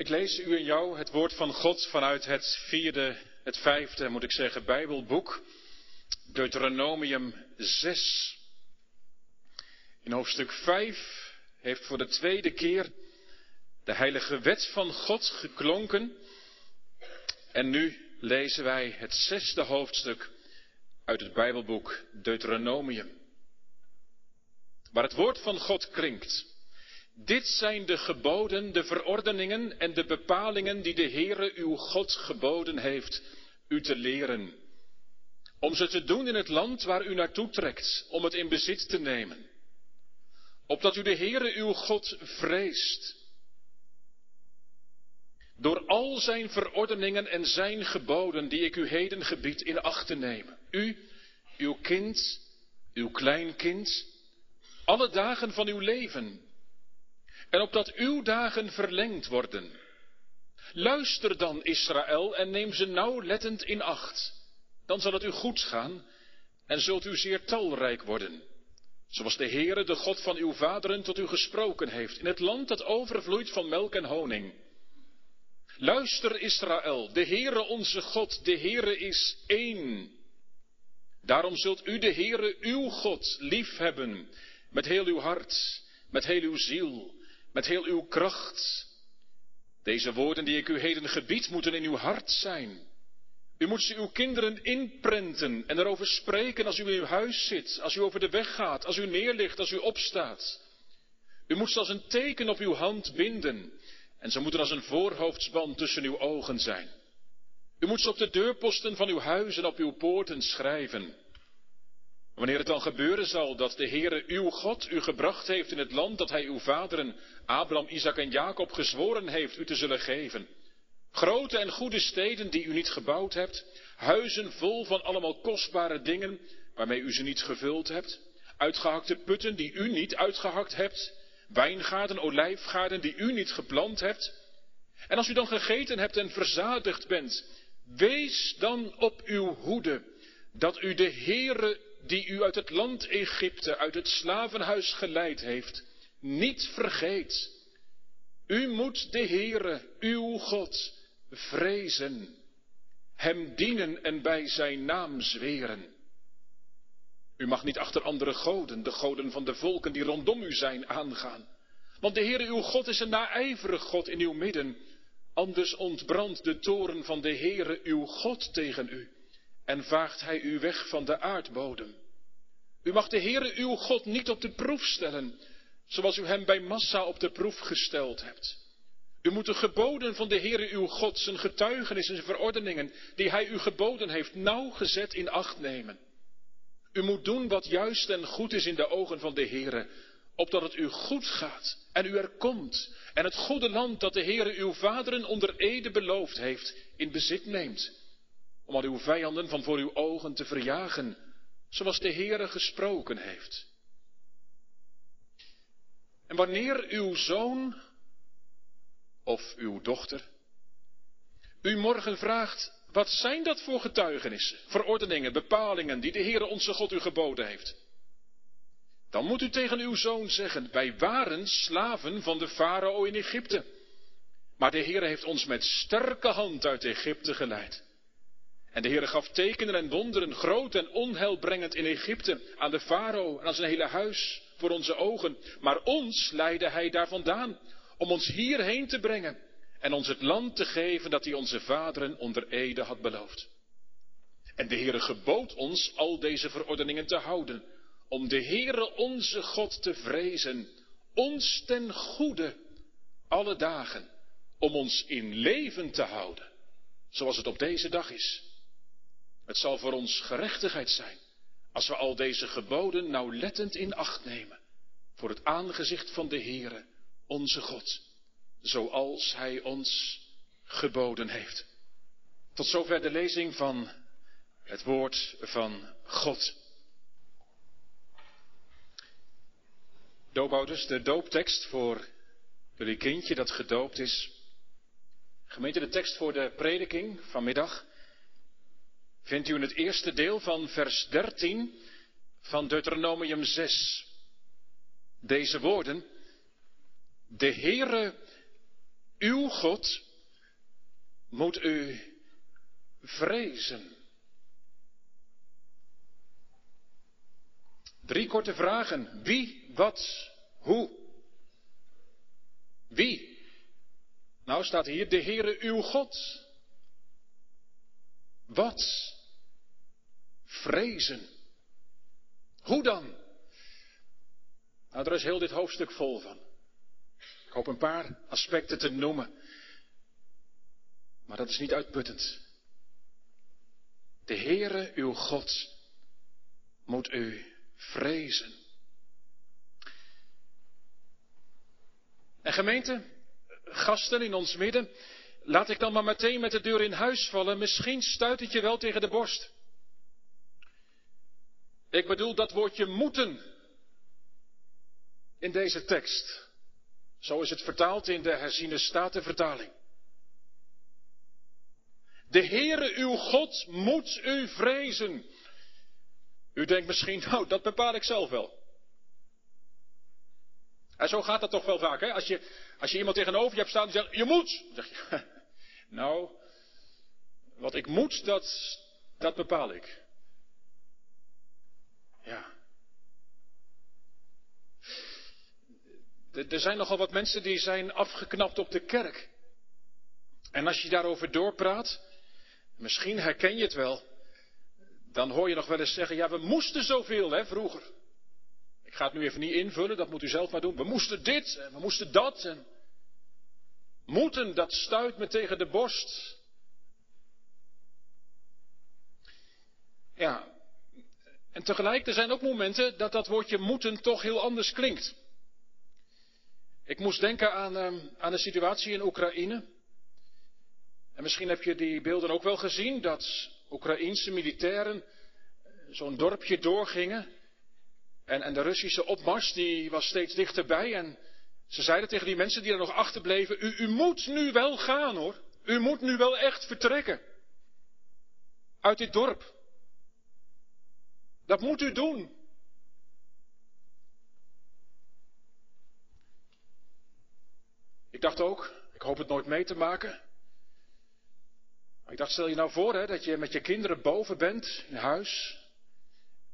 Ik lees u en jou het woord van God vanuit het vierde, het vijfde, moet ik zeggen, Bijbelboek, Deuteronomium 6. In hoofdstuk 5 heeft voor de tweede keer de heilige wet van God geklonken. En nu lezen wij het zesde hoofdstuk uit het Bijbelboek Deuteronomium. Waar het woord van God klinkt. Dit zijn de geboden, de verordeningen en de bepalingen die de Heere uw God geboden heeft u te leren. Om ze te doen in het land waar u naartoe trekt, om het in bezit te nemen. Opdat u de Heere uw God vreest. Door al zijn verordeningen en zijn geboden die ik u heden gebied in acht te nemen. U, uw kind, uw kleinkind, alle dagen van uw leven en opdat uw dagen verlengd worden. Luister dan, Israël, en neem ze nauwlettend in acht. Dan zal het u goed gaan en zult u zeer talrijk worden. Zoals de Heere, de God van uw vaderen, tot u gesproken heeft, in het land dat overvloeit van melk en honing. Luister, Israël, de Heere onze God, de Heere is één. Daarom zult u de Heere, uw God, lief hebben, met heel uw hart, met heel uw ziel, met heel uw kracht. Deze woorden die ik u heden gebied moeten in uw hart zijn. U moet ze uw kinderen inprenten en erover spreken als u in uw huis zit, als u over de weg gaat, als u neerligt, als u opstaat. U moet ze als een teken op uw hand binden en ze moeten als een voorhoofdsband tussen uw ogen zijn. U moet ze op de deurposten van uw huis en op uw poorten schrijven. Wanneer het dan gebeuren zal dat de Heere uw God u gebracht heeft in het land dat hij uw vaderen Abraham, Isaac en Jacob gezworen heeft u te zullen geven. Grote en goede steden die u niet gebouwd hebt, huizen vol van allemaal kostbare dingen waarmee u ze niet gevuld hebt, uitgehakte putten die u niet uitgehakt hebt, wijngaarden, olijfgaarden die u niet geplant hebt. En als u dan gegeten hebt en verzadigd bent, wees dan op uw hoede dat u de Heere die u uit het land Egypte, uit het slavenhuis geleid heeft, niet vergeet. U moet de Heere, uw God, vrezen, hem dienen en bij zijn naam zweren. U mag niet achter andere goden, de goden van de volken die rondom u zijn, aangaan. Want de Heere uw God is een naijverig God in uw midden. Anders ontbrandt de toren van de Heere uw God tegen u en vaagt hij u weg van de aardbodem. U mag de Heere uw God niet op de proef stellen, zoals u hem bij Massa op de proef gesteld hebt. U moet de geboden van de Heere uw God, zijn getuigenissen en verordeningen, die hij u geboden heeft, nauwgezet in acht nemen. U moet doen wat juist en goed is in de ogen van de Heere, opdat het u goed gaat en u er komt en het goede land dat de Heere uw vaderen onder ede beloofd heeft, in bezit neemt, om al uw vijanden van voor uw ogen te verjagen, zoals de Heere gesproken heeft. En wanneer uw zoon of uw dochter u morgen vraagt, wat zijn dat voor getuigenissen, verordeningen, bepalingen die de Heere onze God u geboden heeft? Dan moet u tegen uw zoon zeggen, wij waren slaven van de farao in Egypte. Maar de Heere heeft ons met sterke hand uit Egypte geleid. En de Heere gaf tekenen en wonderen, groot en onheilbrengend in Egypte, aan de farao en aan zijn hele huis, voor onze ogen. Maar ons leidde hij daar vandaan, om ons hierheen te brengen en ons het land te geven dat hij onze vaderen onder Ede had beloofd. En de Heere gebood ons al deze verordeningen te houden, om de Heere onze God te vrezen, ons ten goede, alle dagen, om ons in leven te houden, zoals het op deze dag is. Het zal voor ons gerechtigheid zijn als we al deze geboden nauwlettend in acht nemen voor het aangezicht van de Heere, onze God, zoals Hij ons geboden heeft. Tot zover de lezing van het woord van God. Doopouders, de dooptekst voor jullie kindje dat gedoopt is. Gemeente, de tekst voor de prediking vanmiddag vindt u in het eerste deel van vers 13 van Deuteronomium 6. Deze woorden, de Heere uw God, moet u vrezen. Drie korte vragen. Wie, wat, hoe? Wie? Nou staat hier de Heere uw God. Wat? Vrezen. Hoe dan? Nou, daar is heel dit hoofdstuk vol van. Ik hoop een paar aspecten te noemen. Maar dat is niet uitputtend. De Heere, uw God, moet u vrezen. En gemeente, gasten in ons midden, laat ik dan maar meteen met de deur in huis vallen. Misschien stuit het je wel tegen de borst. Ik bedoel dat woordje moeten in deze tekst. Zo is het vertaald in de herziene statenvertaling. De Heere uw God moet u vrezen. U denkt misschien, nou, dat bepaal ik zelf wel. En zo gaat dat toch wel vaak, hè? Als je, als je iemand tegenover je hebt staan die zegt, je moet. Dan zeg je, nou, wat ik moet, dat, dat bepaal ik. Er zijn nogal wat mensen die zijn afgeknapt op de kerk. En als je daarover doorpraat, misschien herken je het wel, dan hoor je nog wel eens zeggen, ja we moesten zoveel hè, vroeger. Ik ga het nu even niet invullen, dat moet u zelf maar doen. We moesten dit en we moesten dat. En moeten, dat stuit me tegen de borst. Ja, en tegelijk, er zijn ook momenten dat dat woordje moeten toch heel anders klinkt. Ik moest denken aan, ehm, aan de situatie in Oekraïne. En misschien heb je die beelden ook wel gezien, dat Oekraïense militairen eh, zo'n dorpje doorgingen. En, en de Russische opmars die was steeds dichterbij. En ze zeiden tegen die mensen die er nog achterbleven, u, u moet nu wel gaan hoor. U moet nu wel echt vertrekken. Uit dit dorp. Dat moet u doen. Ik dacht ook, ik hoop het nooit mee te maken. Maar ik dacht, stel je nou voor hè, dat je met je kinderen boven bent in huis.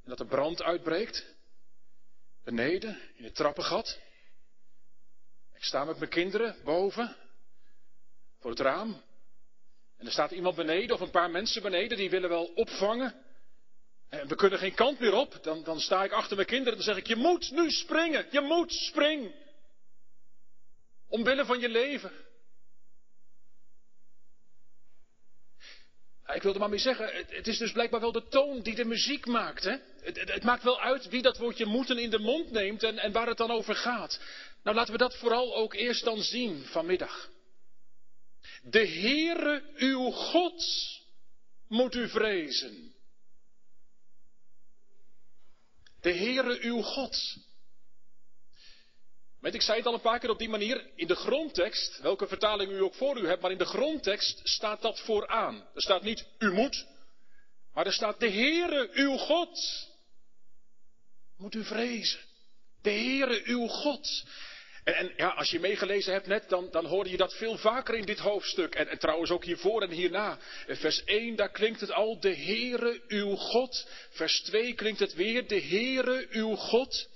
En dat er brand uitbreekt. Beneden, in het trappengat. Ik sta met mijn kinderen boven. Voor het raam. En er staat iemand beneden of een paar mensen beneden die willen wel opvangen. En we kunnen geen kant meer op. Dan, dan sta ik achter mijn kinderen en dan zeg ik, je moet nu springen. Je moet springen. Omwille van je leven. Ik wilde maar mee zeggen, het, is dus blijkbaar wel de toon die de muziek maakt. Hè? Het, het, maakt wel uit wie dat woordje moeten in de mond neemt en, en waar het dan over gaat. Nou laten we dat vooral ook eerst dan zien vanmiddag. De Heere uw God moet u vrezen. De Heere uw God. Weet, ik zei het al een paar keer op die manier. In de grondtekst, welke vertaling u ook voor u hebt, maar in de grondtekst staat dat vooraan. Er staat niet u moet, maar er staat de Heere uw God. Moet u vrezen. De Heere uw God. En, ja, als je meegelezen hebt net, dan, dan hoorde je dat veel vaker in dit hoofdstuk. En, en trouwens ook hiervoor en hierna. Vers 1, daar klinkt het al, de Heere uw God. Vers 2 klinkt het weer, de Heere uw God.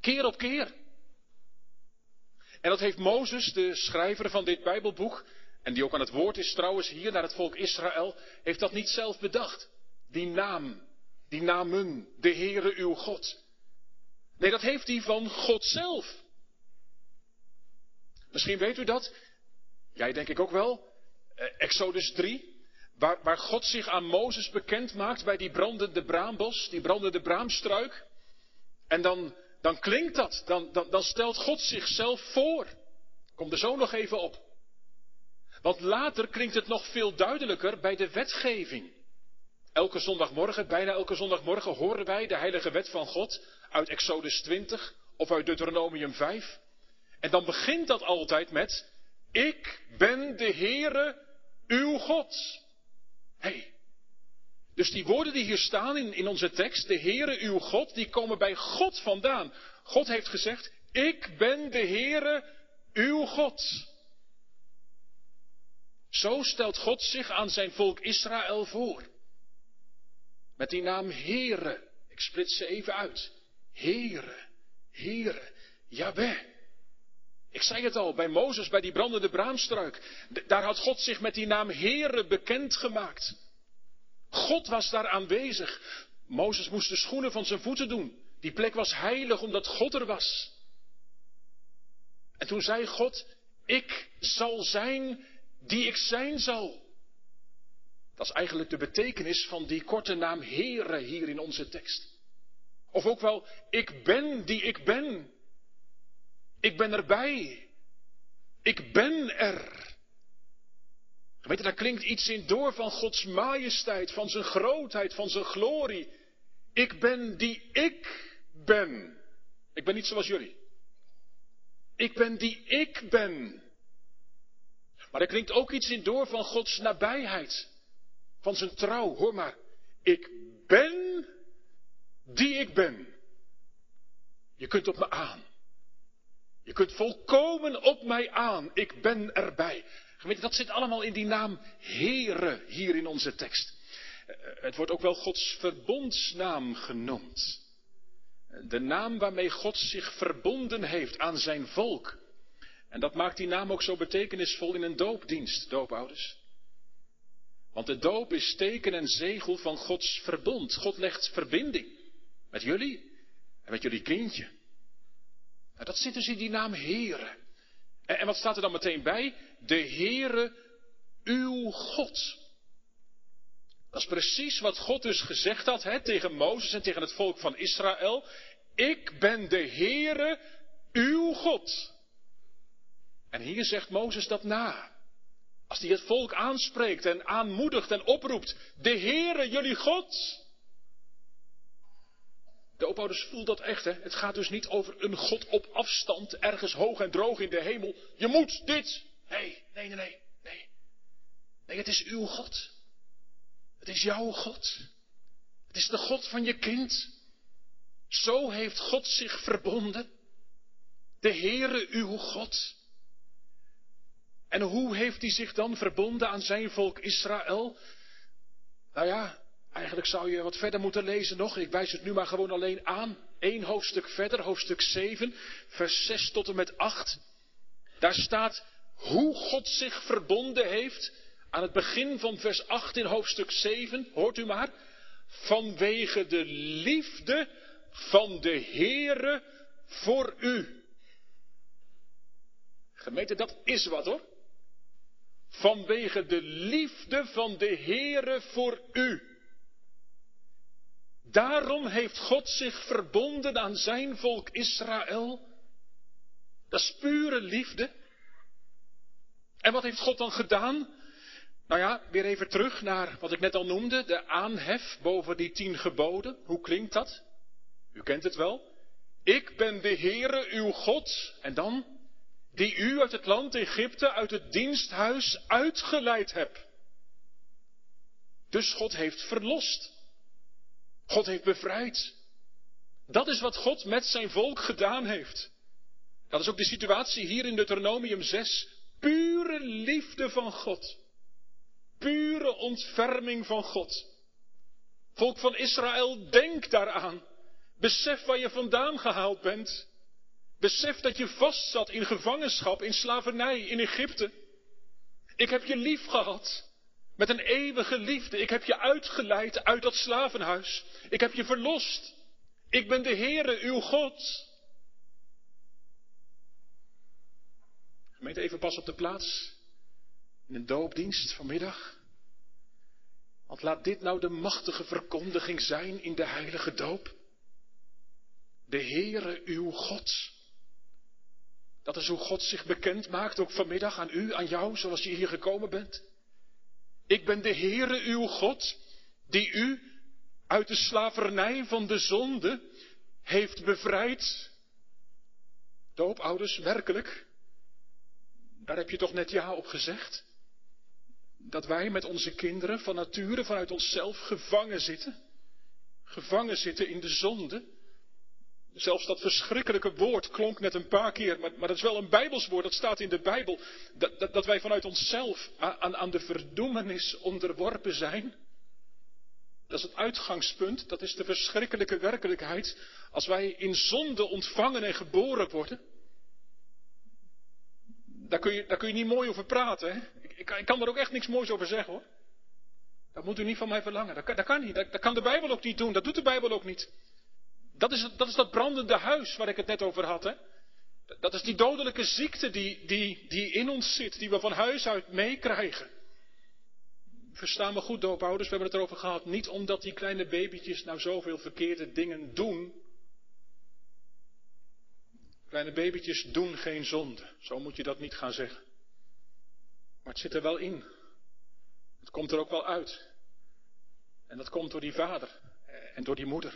Keer op keer. En dat heeft Mozes, de schrijver van dit Bijbelboek, en die ook aan het woord is trouwens hier naar het volk Israël, heeft dat niet zelf bedacht. Die naam, die namen, de Heere uw God. Nee, dat heeft hij van God zelf. Misschien weet u dat. Jij denk ik ook wel. Eh, Exodus 3, waar, waar God zich aan Mozes bekend maakt bij die brandende braambos, die brandende braamstruik. En dan dan klinkt dat, dan, dan, stelt God zichzelf voor. Kom er zo nog even op. Want later klinkt het nog veel duidelijker bij de wetgeving. Elke zondagmorgen, bijna elke zondagmorgen horen wij de heilige wet van God uit Exodus 20 of uit Deuteronomium 5. En dan begint dat altijd met, ik ben de Heere, uw God. hey, dus die woorden die hier staan in, in onze tekst, de Heere uw God, die komen bij God vandaan. God heeft gezegd, ik ben de Heere uw God. Zo stelt God zich aan zijn volk Israël voor. Met die naam Heere. Ik splits ze even uit. Heere, Heere, Jabé. Ik zei het al, bij Mozes, bij die brandende braamstruik. Daar had God zich met die naam Heere bekendgemaakt. God was daar aanwezig. Mozes moest de schoenen van zijn voeten doen. Die plek was heilig omdat God er was. En toen zei God, ik zal zijn die ik zijn zal. Dat is eigenlijk de betekenis van die korte naam Heere hier in onze tekst. Of ook wel, ik ben die ik ben. Ik ben erbij. Ik ben er. Weet je, daar klinkt iets in door van Gods majesteit, van zijn grootheid, van zijn glorie. Ik ben die ik ben. Ik ben niet zoals jullie. Ik ben die ik ben. Maar er klinkt ook iets in door van Gods nabijheid. Van zijn trouw. Hoor maar. Ik ben die ik ben. Je kunt op me aan. Je kunt volkomen op mij aan. Ik ben erbij. Gemeente, dat zit allemaal in die naam Heere hier in onze tekst. Eh, het wordt ook wel Gods verbondsnaam genoemd. De naam waarmee God zich verbonden heeft aan zijn volk. En dat maakt die naam ook zo betekenisvol in een doopdienst, doopouders. Want de doop is teken en zegel van Gods verbond. God legt verbinding met jullie en met jullie kindje. Nou, dat zit dus in die naam Heere. En, wat staat er dan meteen bij? De Heere, uw God. Dat is precies wat God dus gezegd had hè, tegen Mozes en tegen het volk van Israël. Ik ben de Heere, uw God. En hier zegt Mozes dat na. Als hij het volk aanspreekt en aanmoedigt en oproept. De Heere, jullie God. De opouders voelt dat echt, hè. Het gaat dus niet over een God op afstand, ergens hoog en droog in de hemel. Je moet dit. Nee, nee, nee, nee. Nee, nee het is uw God. Het is jouw God. Het is de God van je kind. Zo heeft God zich verbonden. De Heere uw God. En hoe heeft hij zich dan verbonden aan zijn volk Israël? Nou ja, eigenlijk zou je wat verder moeten lezen nog. Ik wijs het nu maar gewoon alleen aan. Eén hoofdstuk verder, hoofdstuk 7, vers 6 tot en met 8. Daar staat hoe God zich verbonden heeft aan het begin van vers 8 in hoofdstuk 7. Hoort u maar. Vanwege de liefde van de Heere voor u. Gemeente, dat is wat hoor. Vanwege de liefde van de Heere voor u. Daarom heeft God zich verbonden aan zijn volk Israël. Dat is pure liefde. En wat heeft God dan gedaan? Nou ja, weer even terug naar wat ik net al noemde, de aanhef boven die tien geboden. Hoe klinkt dat? U kent het wel. Ik ben de Heere uw God. En dan? Die u uit het land Egypte, uit het diensthuis uitgeleid hebt. Dus God heeft verlost. God heeft bevrijd. Dat is wat God met zijn volk gedaan heeft. Dat is ook de situatie hier in Deuteronomium 6. Pure liefde van God. Pure ontferming van God. Volk van Israël, denk daaraan. Besef waar je vandaan gehaald bent. Besef dat je vastzat in gevangenschap, in slavernij, in Egypte. Ik heb je lief gehad. Met een eeuwige liefde. Ik heb je uitgeleid uit dat slavenhuis. Ik heb je verlost. Ik ben de Heere, uw God. Gemeente, even pas op de plaats. In een doopdienst vanmiddag. Want laat dit nou de machtige verkondiging zijn in de heilige doop. De Heere uw God. Dat is hoe God zich bekend maakt, ook vanmiddag aan u, aan jou, zoals je hier gekomen bent. Ik ben de Heere uw God, die u uit de slavernij van de zonde heeft bevrijd. Doopouders, werkelijk. Daar heb je toch net ja op gezegd? Dat wij met onze kinderen van nature, vanuit onszelf, gevangen zitten. Gevangen zitten in de zonde. Zelfs dat verschrikkelijke woord klonk net een paar keer, maar, maar dat is wel een Bijbels woord, dat staat in de Bijbel. Dat, dat, wij vanuit onszelf aan, aan de verdoemenis onderworpen zijn. Dat is het uitgangspunt, dat is de verschrikkelijke werkelijkheid. Als wij in zonde ontvangen en geboren worden, daar kun je, daar kun je niet mooi over praten. Hè? Ik, kan er ook echt niks moois over zeggen hoor. Dat moet u niet van mij verlangen. Dat kan, dat kan niet. Dat kan de Bijbel ook niet doen. Dat doet de Bijbel ook niet. Dat is, dat is dat brandende huis waar ik het net over had. Hè? Dat is die dodelijke ziekte die, die, die in ons zit, die we van huis uit meekrijgen. Verstaan we goed, doopouders, we hebben het erover gehad. Niet omdat die kleine babytjes nou zoveel verkeerde dingen doen. Kleine babytjes doen geen zonde. Zo moet je dat niet gaan zeggen. Maar het zit er wel in. Het komt er ook wel uit. En dat komt door die vader en door die moeder.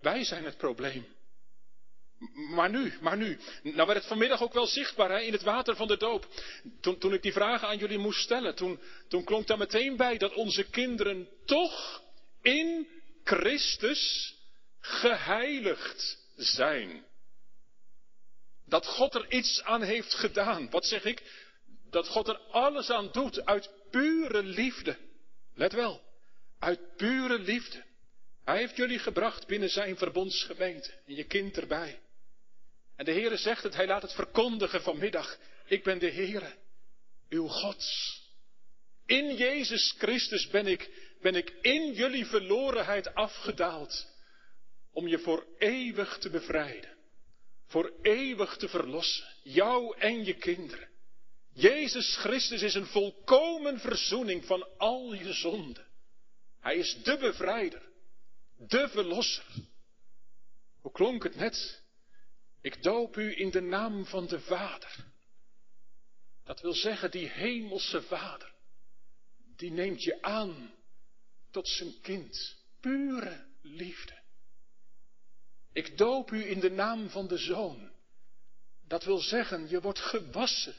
Wij zijn het probleem. Maar nu, maar nu. Nou werd het vanmiddag ook wel zichtbaar hè, in het water van de doop. Toen, toen ik die vragen aan jullie moest stellen, toen, toen klonk daar meteen bij dat onze kinderen toch in Christus geheiligd zijn. Dat God er iets aan heeft gedaan. Wat zeg ik? Dat God er alles aan doet uit pure liefde. Let wel, uit pure liefde. Hij heeft jullie gebracht binnen zijn verbondsgemeente en je kind erbij. En de Heere zegt het, hij laat het verkondigen vanmiddag. Ik ben de Heere, uw God. In Jezus Christus ben ik, ben ik in jullie verlorenheid afgedaald om je voor eeuwig te bevrijden. Voor eeuwig te verlossen. Jou en je kinderen. Jezus Christus is een volkomen verzoening van al je zonden. Hij is de bevrijder. De verlosser. Hoe klonk het net? Ik doop u in de naam van de Vader. Dat wil zeggen, die hemelse Vader, die neemt je aan tot zijn kind. Pure liefde. Ik doop u in de naam van de Zoon. Dat wil zeggen, je wordt gewassen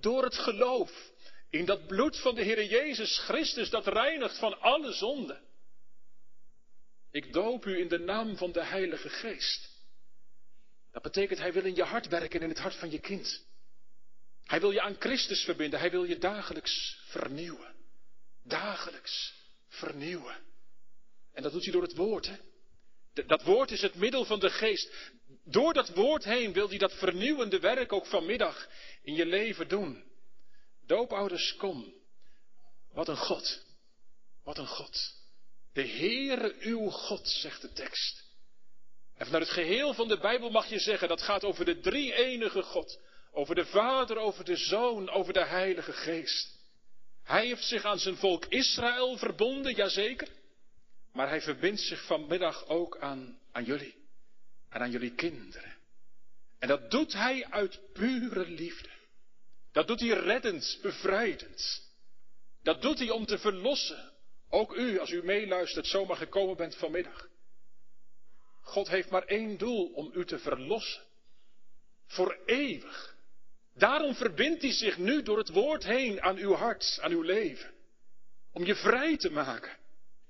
door het geloof in dat bloed van de Heer Jezus Christus dat reinigt van alle zonden. Ik doop u in de naam van de Heilige Geest. Dat betekent, Hij wil in je hart werken, in het hart van je kind. Hij wil je aan Christus verbinden. Hij wil je dagelijks vernieuwen. Dagelijks vernieuwen. En dat doet hij door het woord. Hè? Dat woord is het middel van de geest. Door dat woord heen wil hij dat vernieuwende werk ook vanmiddag in je leven doen. Doopouders, kom. Wat een God. Wat een God. De Heere uw God, zegt de tekst. En vanuit het geheel van de Bijbel mag je zeggen, dat gaat over de drie enige God. Over de Vader, over de Zoon, over de Heilige Geest. Hij heeft zich aan zijn volk Israël verbonden, jazeker. Maar hij verbindt zich vanmiddag ook aan, aan jullie. En aan jullie kinderen. En dat doet hij uit pure liefde. Dat doet hij reddend, bevrijdend. Dat doet hij om te verlossen. Ook u, als u meeluistert, zomaar gekomen bent vanmiddag. God heeft maar één doel, om u te verlossen. Voor eeuwig. Daarom verbindt hij zich nu door het woord heen aan uw hart, aan uw leven. Om je vrij te maken.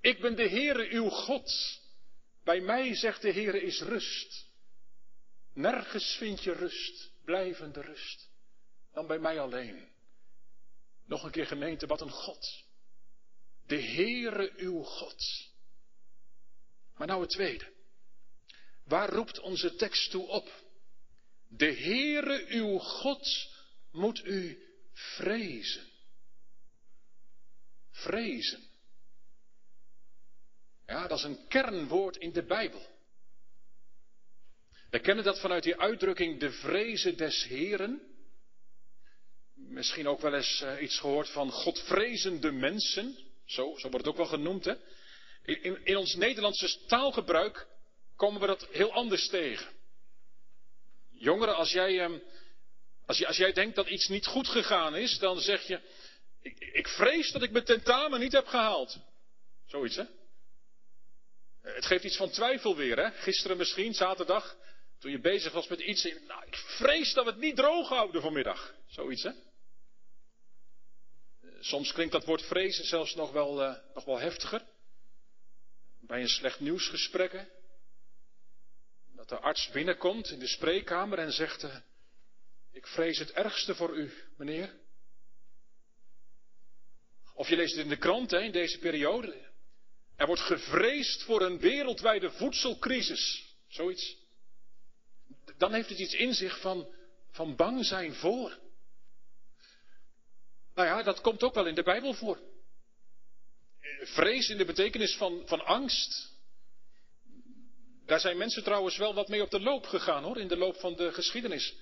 Ik ben de Heere uw God. Bij mij, zegt de Heere, is rust. Nergens vind je rust, blijvende rust, dan bij mij alleen. Nog een keer gemeente, wat een God. De Heere uw God. Maar nou het tweede. Waar roept onze tekst toe op? De Heere uw God moet u vrezen. Vrezen. Ja, dat is een kernwoord in de Bijbel. We kennen dat vanuit die uitdrukking de vrezen des Heren. Misschien ook wel eens uh, iets gehoord van godvrezende mensen. Zo, wordt het ook wel genoemd. Hè? In, in ons Nederlandse taalgebruik komen we dat heel anders tegen. Jongeren, als jij, um, als, als jij denkt dat iets niet goed gegaan is, dan zeg je: ik, ik vrees dat ik mijn tentamen niet heb gehaald. Zoiets, hè? Het geeft iets van twijfel weer, hè? Gisteren misschien, zaterdag, toen je bezig was met iets. Nou, ik vrees dat we het niet droog houden vanmiddag. Zoiets, hè? Soms klinkt dat woord vrezen zelfs nog wel, uh, nog wel heftiger. Bij een slecht nieuwsgesprek. Dat de arts binnenkomt in de spreekkamer en zegt, uh, ik vrees het ergste voor u, meneer. Of je leest het in de krant hè, in deze periode. Er wordt gevreesd voor een wereldwijde voedselcrisis. Zoiets. Dan heeft het iets in zich van, van bang zijn voor. Nou ja, dat komt ook wel in de Bijbel voor. Vrees in de betekenis van, van angst. Daar zijn mensen trouwens wel wat mee op de loop gegaan hoor, in de loop van de geschiedenis.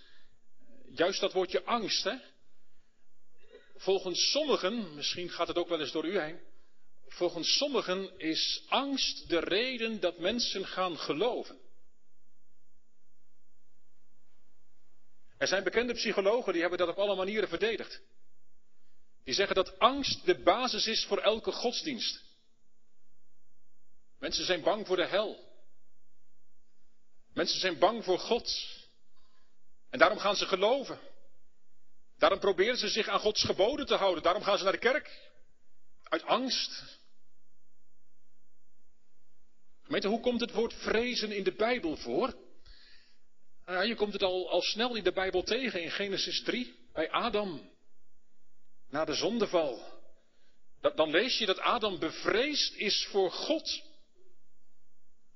Juist dat woordje angst, hè. Volgens sommigen, misschien gaat het ook wel eens door u heen, volgens sommigen is angst de reden dat mensen gaan geloven. Er zijn bekende psychologen die hebben dat op alle manieren verdedigd. Die zeggen dat angst de basis is voor elke godsdienst. Mensen zijn bang voor de hel. Mensen zijn bang voor God. En daarom gaan ze geloven. Daarom proberen ze zich aan Gods geboden te houden. Daarom gaan ze naar de kerk. Uit angst. Gemeente, hoe komt het woord vrezen in de Bijbel voor? Nou, je komt het al, al snel in de Bijbel tegen in Genesis 3, bij Adam. Na de zondeval. dan lees je dat Adam bevreesd is voor God.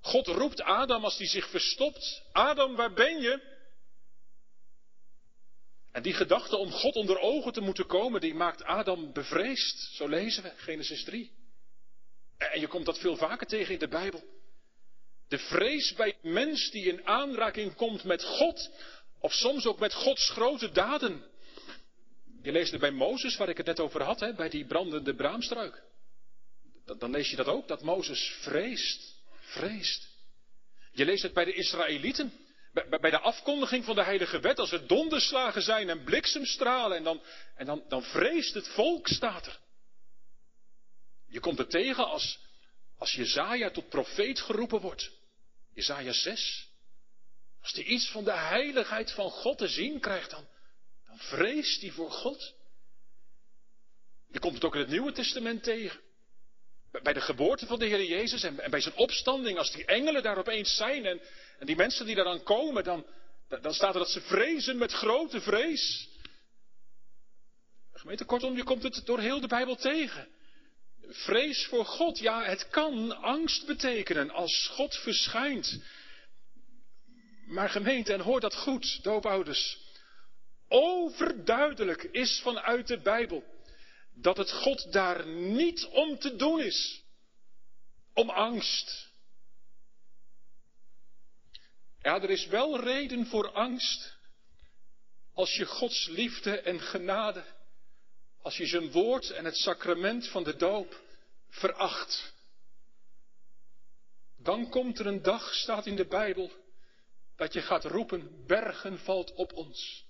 God roept Adam als hij zich verstopt. Adam, waar ben je? En die gedachte om God onder ogen te moeten komen, die maakt Adam bevreesd. Zo lezen we, Genesis 3. En je komt dat veel vaker tegen in de Bijbel. De vrees bij mens die in aanraking komt met God, of soms ook met Gods grote daden. Je leest het bij Mozes, waar ik het net over had, hè, bij die brandende braamstruik. Dan lees je dat ook, dat Mozes vreest, vreest. Je leest het bij de Israëlieten, bij de afkondiging van de heilige wet, als er donderslagen zijn en bliksemstralen, en dan, en dan, dan vreest het volk, staat er. Je komt er tegen als, als Jezaja tot profeet geroepen wordt. Jezaja 6. Als hij iets van de heiligheid van God te zien krijgt, dan, dan vreest hij voor God. Je komt het ook in het Nieuwe Testament tegen. Bij de geboorte van de Heer Jezus en bij zijn opstanding, als die engelen daar opeens zijn en, en die mensen die daar dan komen, dan, dan staat er dat ze vrezen met grote vrees. Gemeente, kortom, je komt het door heel de Bijbel tegen. Vrees voor God, ja, het kan angst betekenen als God verschijnt. Maar gemeente, en hoor dat goed, doopouders. Overduidelijk is vanuit de Bijbel dat het God daar niet om te doen is. Om angst. Ja, er is wel reden voor angst. Als je Gods liefde en genade, als je zijn woord en het sacrament van de doop veracht. Dan komt er een dag, staat in de Bijbel, dat je gaat roepen, bergen valt op ons.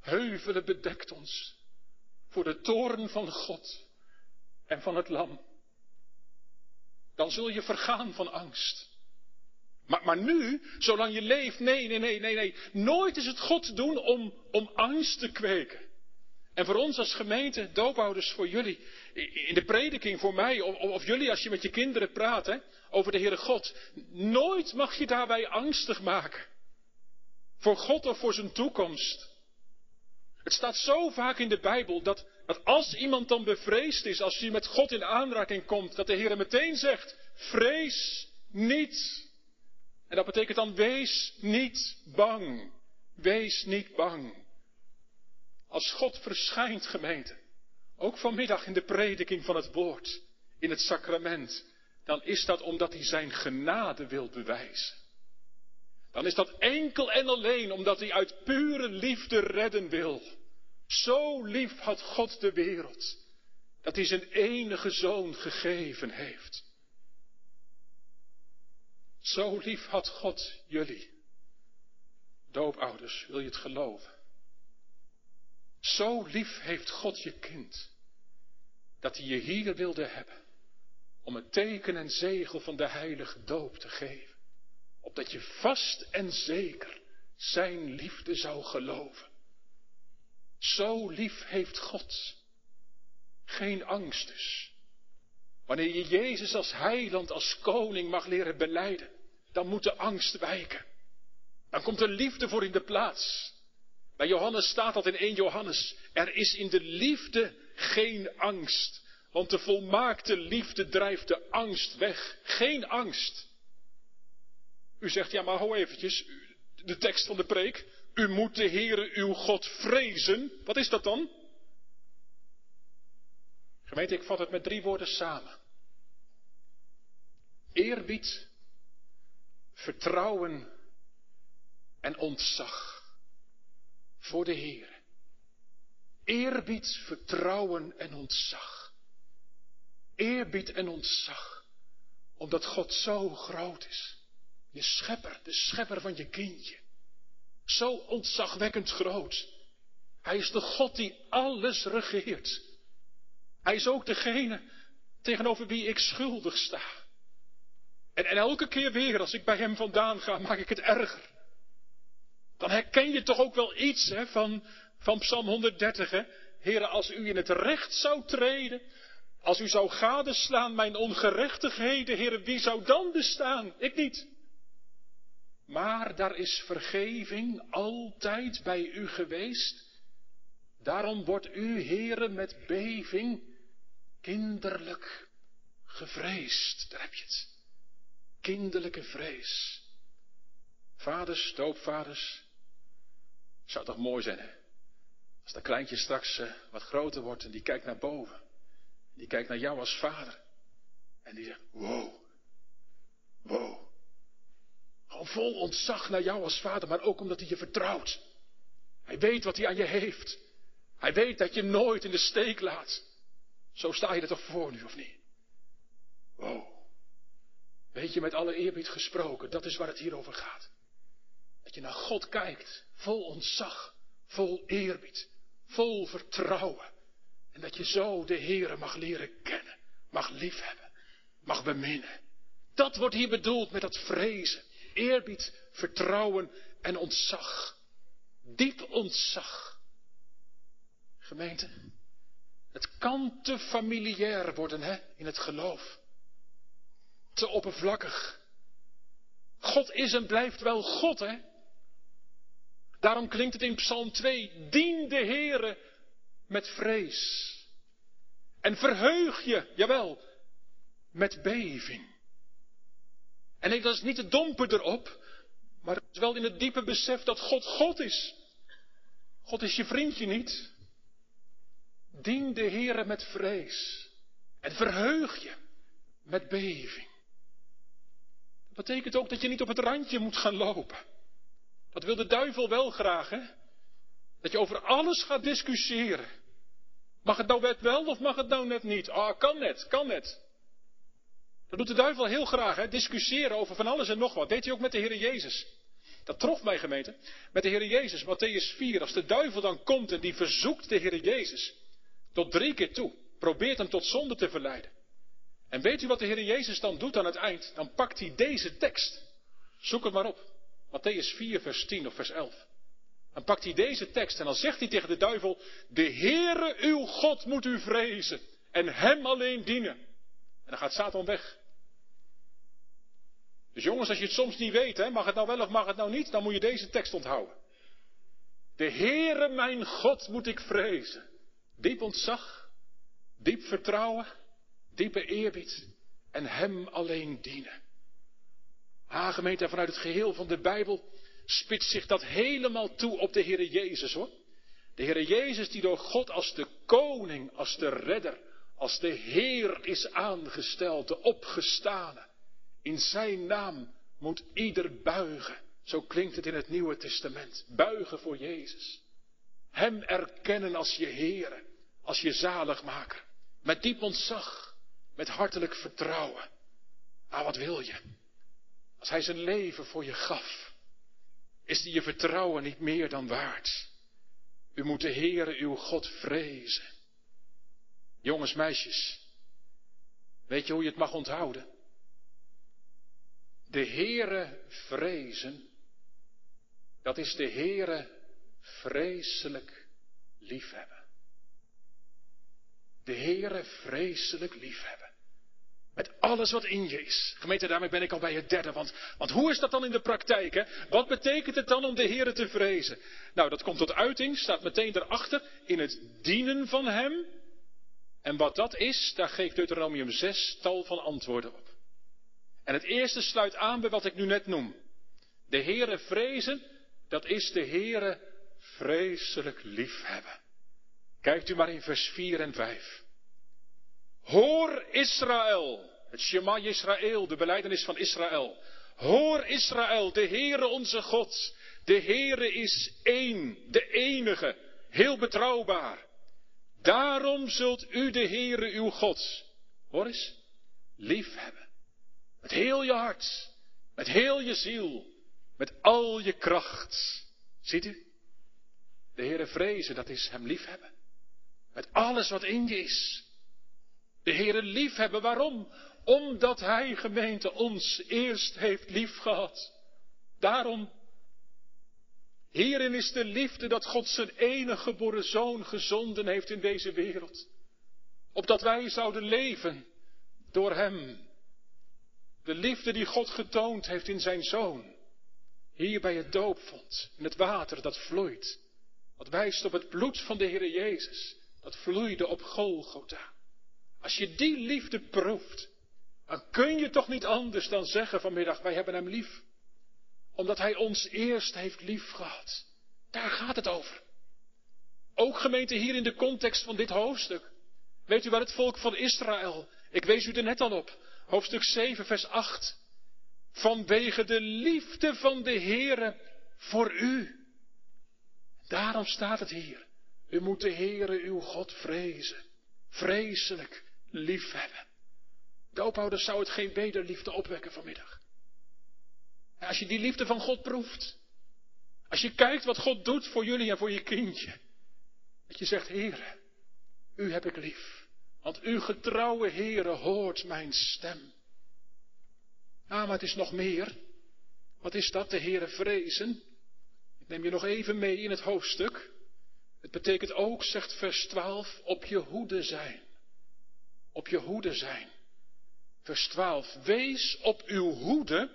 Heuvelen bedekt ons voor de toren van God en van het lam. Dan zul je vergaan van angst. Maar, maar nu, zolang je leeft, nee, nee, nee, nee, nee. Nooit is het God doen om, om angst te kweken. En voor ons als gemeente, doopouders voor jullie, in de prediking voor mij, of, of jullie als je met je kinderen praat hè, over de Heere God, nooit mag je daarbij angstig maken. Voor God of voor zijn toekomst. Het staat zo vaak in de Bijbel dat, dat als iemand dan bevreesd is, als hij met God in aanraking komt, dat de Heer meteen zegt, vrees niet. En dat betekent dan wees niet bang. Wees niet bang. Als God verschijnt, gemeente, ook vanmiddag in de prediking van het woord, in het sacrament, dan is dat omdat hij zijn genade wil bewijzen. Dan is dat enkel en alleen omdat hij uit pure liefde redden wil. Zo lief had God de wereld, dat hij zijn enige zoon gegeven heeft. Zo lief had God jullie. Doopouders, wil je het geloven? Zo lief heeft God je kind, dat hij je hier wilde hebben, om het teken en zegel van de heilige doop te geven, opdat je vast en zeker zijn liefde zou geloven. Zo lief heeft God. Geen angst dus. Wanneer je Jezus als heiland, als koning mag leren beleiden, dan moet de angst wijken. Dan komt er liefde voor in de plaats. Bij Johannes staat dat in 1 Johannes. Er is in de liefde geen angst. Want de volmaakte liefde drijft de angst weg. Geen angst. U zegt, ja maar hou eventjes, de tekst van de preek. U moet de Heere uw God vrezen. Wat is dat dan? Gemeente, ik vat het met drie woorden samen. Eerbied, vertrouwen en ontzag voor de Heer. Eerbied, vertrouwen en ontzag. Eerbied en ontzag, omdat God zo groot is. Je schepper, de schepper van je kindje. Zo ontzagwekkend groot. Hij is de God die alles regeert. Hij is ook degene tegenover wie ik schuldig sta. En, en elke keer weer als ik bij hem vandaan ga, maak ik het erger. Dan herken je toch ook wel iets hè, van, van Psalm 130. Hè? Heren, als u in het recht zou treden, als u zou gadeslaan mijn ongerechtigheden, heren, wie zou dan bestaan? Ik niet. Maar daar is vergeving altijd bij u geweest. Daarom wordt u, heren, met beving kinderlijk gevreesd. Daar heb je het. Kinderlijke vrees. Vaders, doopvaders. Zou toch mooi zijn, hè? Als dat kleintje straks uh, wat groter wordt en die kijkt naar boven. Die kijkt naar jou als vader. En die zegt, wow. Wow. Gewoon vol ontzag naar jou als vader, maar ook omdat hij je vertrouwt. Hij weet wat hij aan je heeft. Hij weet dat je nooit in de steek laat. Zo sta je er toch voor nu, of niet? Wow. Weet je, met alle eerbied gesproken, dat is waar het hier over gaat. Dat je naar God kijkt, vol ontzag, vol eerbied, vol vertrouwen. En dat je zo de Heere mag leren kennen, mag liefhebben, mag beminnen. Dat wordt hier bedoeld met dat vrezen, eerbied, vertrouwen en ontzag. Diep ontzag. Gemeente, het kan te familiair worden hè, in het geloof. Te oppervlakkig. God is en blijft wel God, hè? Daarom klinkt het in Psalm 2, dien de Heere met vrees. En verheug je, jawel, met beving. En nee, dat is niet het dompen erop, maar wel in het diepe besef dat God God is. God is je vriendje niet. Dien de Heere met vrees. En verheug je met beving. Dat betekent ook dat je niet op het randje moet gaan lopen. Dat wil de duivel wel graag, hè? Dat je over alles gaat discussiëren. Mag het nou net wel of mag het nou net niet? Ah, kan net, kan net. Dat doet de duivel heel graag, hè? Discussiëren over van alles en nog wat. Deed hij ook met de Heer Jezus. Dat trof mij gemeente. Met de Heer Jezus, Matthäus 4. Als de duivel dan komt en die verzoekt de Heer Jezus. Tot drie keer toe. Probeert hem tot zonde te verleiden. En weet u wat de Heer Jezus dan doet aan het eind? Dan pakt hij deze tekst. Zoek het maar op. Matthäus 4, vers 10 of vers 11. Dan pakt hij deze tekst en dan zegt hij tegen de duivel: De Heere uw God moet u vrezen en hem alleen dienen. En dan gaat Satan weg. Dus jongens, als je het soms niet weet, hè, mag het nou wel of mag het nou niet, dan moet je deze tekst onthouden. De Heere mijn God moet ik vrezen. Diep ontzag, diep vertrouwen, diepe eerbied en hem alleen dienen. Ah, gemeente, vanuit het geheel van de Bijbel spitst zich dat helemaal toe op de Heere Jezus, hoor. De Heere Jezus die door God als de koning, als de redder, als de Heer is aangesteld, de opgestane. In zijn naam moet ieder buigen. Zo klinkt het in het Nieuwe Testament. Buigen voor Jezus. Hem erkennen als je Heere, als je zaligmaker. Met diep ontzag, met hartelijk vertrouwen. Ah, wat wil je? Als hij zijn leven voor je gaf, is die je vertrouwen niet meer dan waard. U moet de Heere uw God vrezen. Jongens, meisjes, weet je hoe je het mag onthouden? De Heere vrezen, dat is de Heere vreselijk liefhebben. De Heere vreselijk liefhebben. Met alles wat in je is. Gemeente, daarmee ben ik al bij het derde. Want, want hoe is dat dan in de praktijk? Hè? Wat betekent het dan om de Heer te vrezen? Nou, dat komt tot uiting, staat meteen erachter, in het dienen van Hem. En wat dat is, daar geeft Deuteronomium 6 tal van antwoorden op. En het eerste sluit aan bij wat ik nu net noem. De Heere vrezen, dat is de Heere vreselijk liefhebben. Kijkt u maar in vers 4 en 5. Hoor Israël, het Shema Israël, de beleidenis van Israël. Hoor Israël, de Heere onze God. De Heere is één, de enige, heel betrouwbaar. Daarom zult u de Heere uw God, hoor eens, lief hebben. Met heel je hart, met heel je ziel, met al je kracht. Ziet u? De Heere vrezen, dat is hem liefhebben. Met alles wat in je is. De Heere liefhebben, waarom? Omdat Hij, gemeente, ons eerst heeft liefgehad. Daarom, hierin is de liefde dat God zijn enige geboren zoon gezonden heeft in deze wereld. Opdat wij zouden leven door Hem. De liefde die God getoond heeft in zijn zoon. Hier bij het doopvond, in het water dat vloeit. Wat wijst op het bloed van de Heer Jezus. Dat vloeide op Golgotha. Als je die liefde proeft, dan kun je toch niet anders dan zeggen vanmiddag, wij hebben hem lief. Omdat hij ons eerst heeft lief gehad. Daar gaat het over. Ook gemeente hier in de context van dit hoofdstuk. Weet u waar het volk van Israël, ik wees u er net al op, hoofdstuk 7, vers 8. Vanwege de liefde van de Heere voor u. Daarom staat het hier. U moet de Heere uw God vrezen. Vreselijk liefhebben. Doopouders zou het geen wederliefde opwekken vanmiddag. als je die liefde van God proeft. Als je kijkt wat God doet voor jullie en voor je kindje. Dat je zegt, Heere, u heb ik lief. Want uw getrouwe Heere hoort mijn stem. Ah, maar het is nog meer. Wat is dat, de Heere vrezen? Ik neem je nog even mee in het hoofdstuk. Het betekent ook, zegt vers 12, op je hoede zijn. Op je hoede zijn. Vers 12. Wees op uw hoede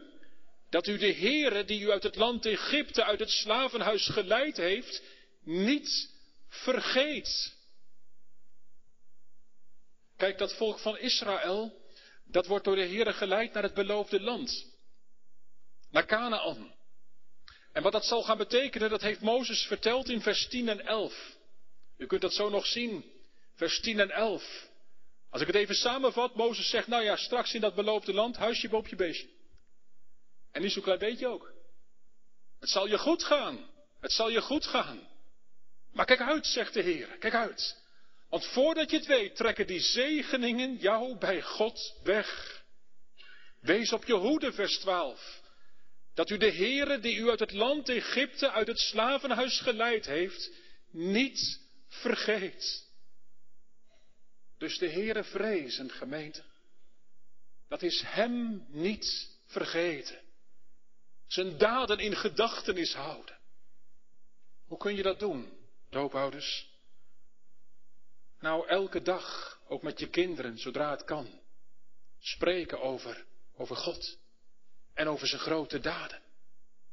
dat u de Heere die u uit het land Egypte, uit het slavenhuis geleid heeft, niet vergeet. Kijk, dat volk van Israël, dat wordt door de Heere geleid naar het beloofde land. Naar Canaan. En wat dat zal gaan betekenen, dat heeft Mozes verteld in vers 10 en 11. U kunt dat zo nog zien, vers 10 en 11. Als ik het even samenvat, Mozes zegt, nou ja, straks in dat beloofde land, huisje, boompje, beestje. En niet zo'n klein beetje ook. Het zal je goed gaan. Het zal je goed gaan. Maar kijk uit, zegt de Heer, kijk uit. Want voordat je het weet, trekken die zegeningen jou bij God weg. Wees op je hoede, vers 12. Dat u de Heere die u uit het land Egypte, uit het slavenhuis geleid heeft, niet vergeet. Dus de Heere vrezen, gemeente. Dat is Hem niet vergeten. Zijn daden in gedachtenis houden. Hoe kun je dat doen, doopouders? Nou, elke dag, ook met je kinderen, zodra het kan, spreken over, over God en over zijn grote daden.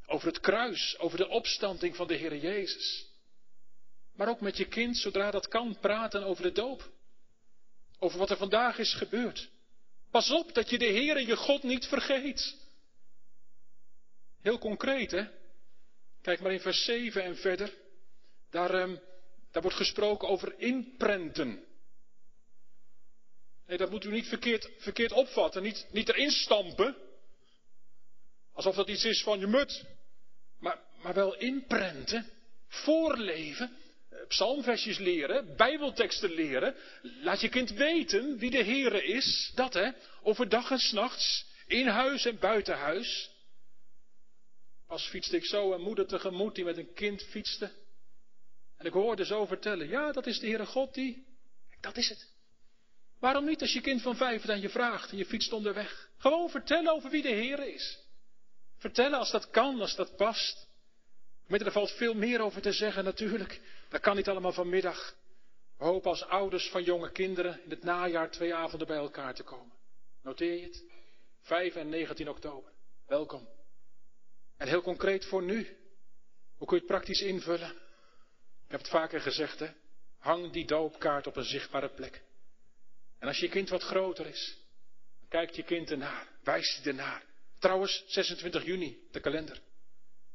Over het kruis, over de opstanding van de Heer Jezus. Maar ook met je kind, zodra dat kan, praten over de doop. Over wat er vandaag is gebeurd. Pas op dat je de Heer je God niet vergeet. Heel concreet, hè? Kijk maar in vers 7 en verder. Daar, um, daar wordt gesproken over inprenten. Nee, dat moet u niet verkeerd, verkeerd opvatten. Niet, niet erin stampen. Alsof dat iets is van je mut. Maar, maar wel inprenten. Voorleven. Eh, psalmversjes leren, bijbelteksten leren. Laat je kind weten wie de Heere is. Dat hè, overdag en s'nachts, in huis en buiten huis. Pas fietste ik zo een moeder tegemoet die met een kind fietste. En ik hoorde zo vertellen, ja dat is de Heere God die, dat is het. Waarom niet als je kind van vijf dan je vraagt en je fietst onderweg? Gewoon vertellen over wie de Heere is. Vertellen als dat kan, als dat past. Met er valt veel meer over te zeggen natuurlijk. Dat kan niet allemaal vanmiddag. We hopen als ouders van jonge kinderen in het najaar twee avonden bij elkaar te komen. Noteer je het? 5 en 19 oktober. Welkom. En heel concreet voor nu. Hoe kun je het praktisch invullen? Ik heb het vaker gezegd, hè? Hang die doopkaart op een zichtbare plek. En als je kind wat groter is, kijkt je kind ernaar, wijst hij ernaar. Trouwens, 26 juni, de kalender.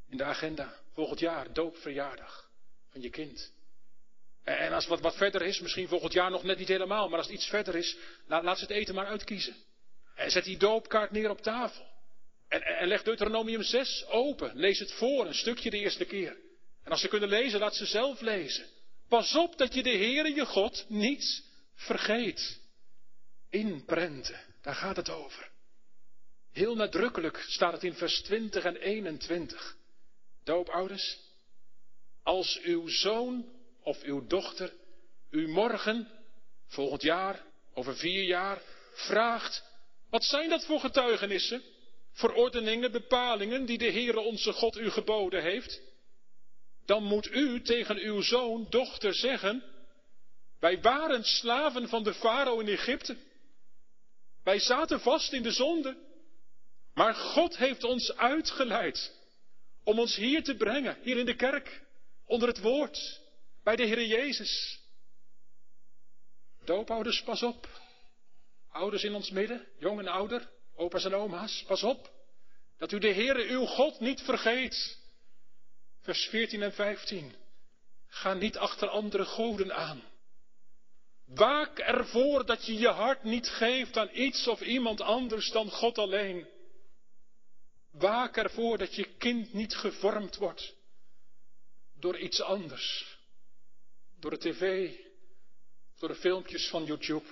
In de agenda, volgend jaar, doopverjaardag van je kind. En als wat, wat verder is, misschien volgend jaar nog net niet helemaal, maar als het iets verder is, laat, laat ze het eten maar uitkiezen. En zet die doopkaart neer op tafel. En, en leg Deuteronomium 6 open. Lees het voor, een stukje de eerste keer. En als ze kunnen lezen, laat ze zelf lezen. Pas op dat je de Heere je God niet vergeet. Inprenten, daar gaat het over. Heel nadrukkelijk staat het in vers 20 en 21. Doopouders, als uw zoon of uw dochter u morgen, volgend jaar, over vier jaar, vraagt, wat zijn dat voor getuigenissen, verordeningen, bepalingen die de Heere onze God u geboden heeft? Dan moet u tegen uw zoon, dochter zeggen, wij waren slaven van de farao in Egypte. Wij zaten vast in de zonde. Maar God heeft ons uitgeleid om ons hier te brengen, hier in de kerk, onder het woord, bij de Heer Jezus. Doopouders, pas op. Ouders in ons midden, jong en ouder, opa's en oma's, pas op. Dat u de Heere uw God niet vergeet. Vers 14 en 15. Ga niet achter andere goden aan. Waak ervoor dat je je hart niet geeft aan iets of iemand anders dan God alleen. Waak ervoor dat je kind niet gevormd wordt door iets anders. Door de tv, door de filmpjes van YouTube.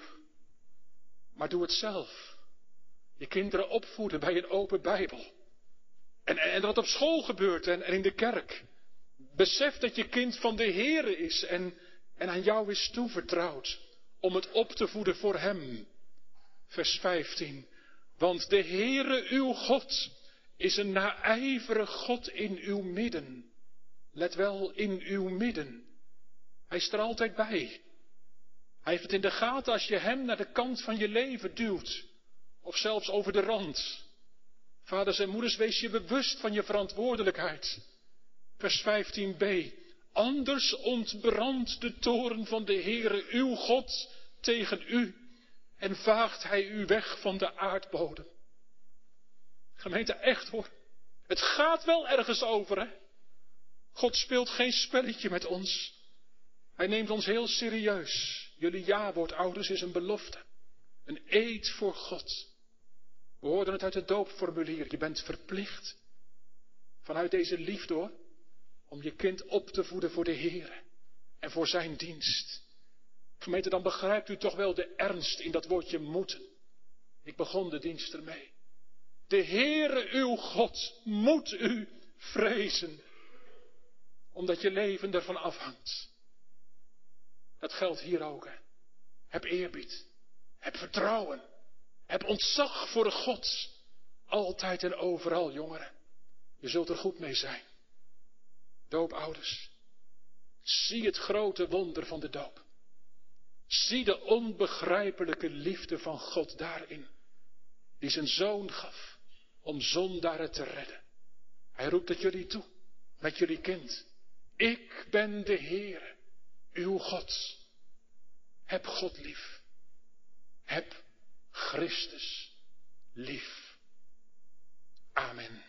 Maar doe het zelf. Je kinderen opvoeden bij een open Bijbel. En, en wat op school gebeurt en, en in de kerk. Besef dat je kind van de Here is en, en aan jou is toevertrouwd om het op te voeden voor Hem. Vers 15. Want de Heere uw God is een naijverig God in uw midden. Let wel, in uw midden. Hij is er altijd bij. Hij heeft het in de gaten als je hem naar de kant van je leven duwt. Of zelfs over de rand. Vaders en moeders, wees je bewust van je verantwoordelijkheid. Vers 15b. Anders ontbrandt de toren van de Heere uw God tegen u en vaagt hij u weg van de aardbodem. Gemeente, echt hoor. Het gaat wel ergens over, hè? God speelt geen spelletje met ons. Hij neemt ons heel serieus. Jullie ja-woord, ouders, is een belofte. Een eed voor God. We hoorden het uit het doopformulier. Je bent verplicht. Vanuit deze liefde hoor. Om je kind op te voeden voor de Heer. En voor zijn dienst. Gemeente, dan begrijpt u toch wel de ernst in dat woordje moeten. Ik begon de dienst ermee. De Heere uw God moet u vrezen, omdat je leven ervan afhangt. Dat geldt hier ook. Hè. Heb eerbied, heb vertrouwen, heb ontzag voor God, altijd en overal, jongeren. Je zult er goed mee zijn. Doopouders, zie het grote wonder van de doop. Zie de onbegrijpelijke liefde van God daarin, die zijn zoon gaf om zondaren te redden. Hij roept het jullie toe, met jullie kind. Ik ben de Heer, uw God. Heb God lief. Heb Christus lief. Amen.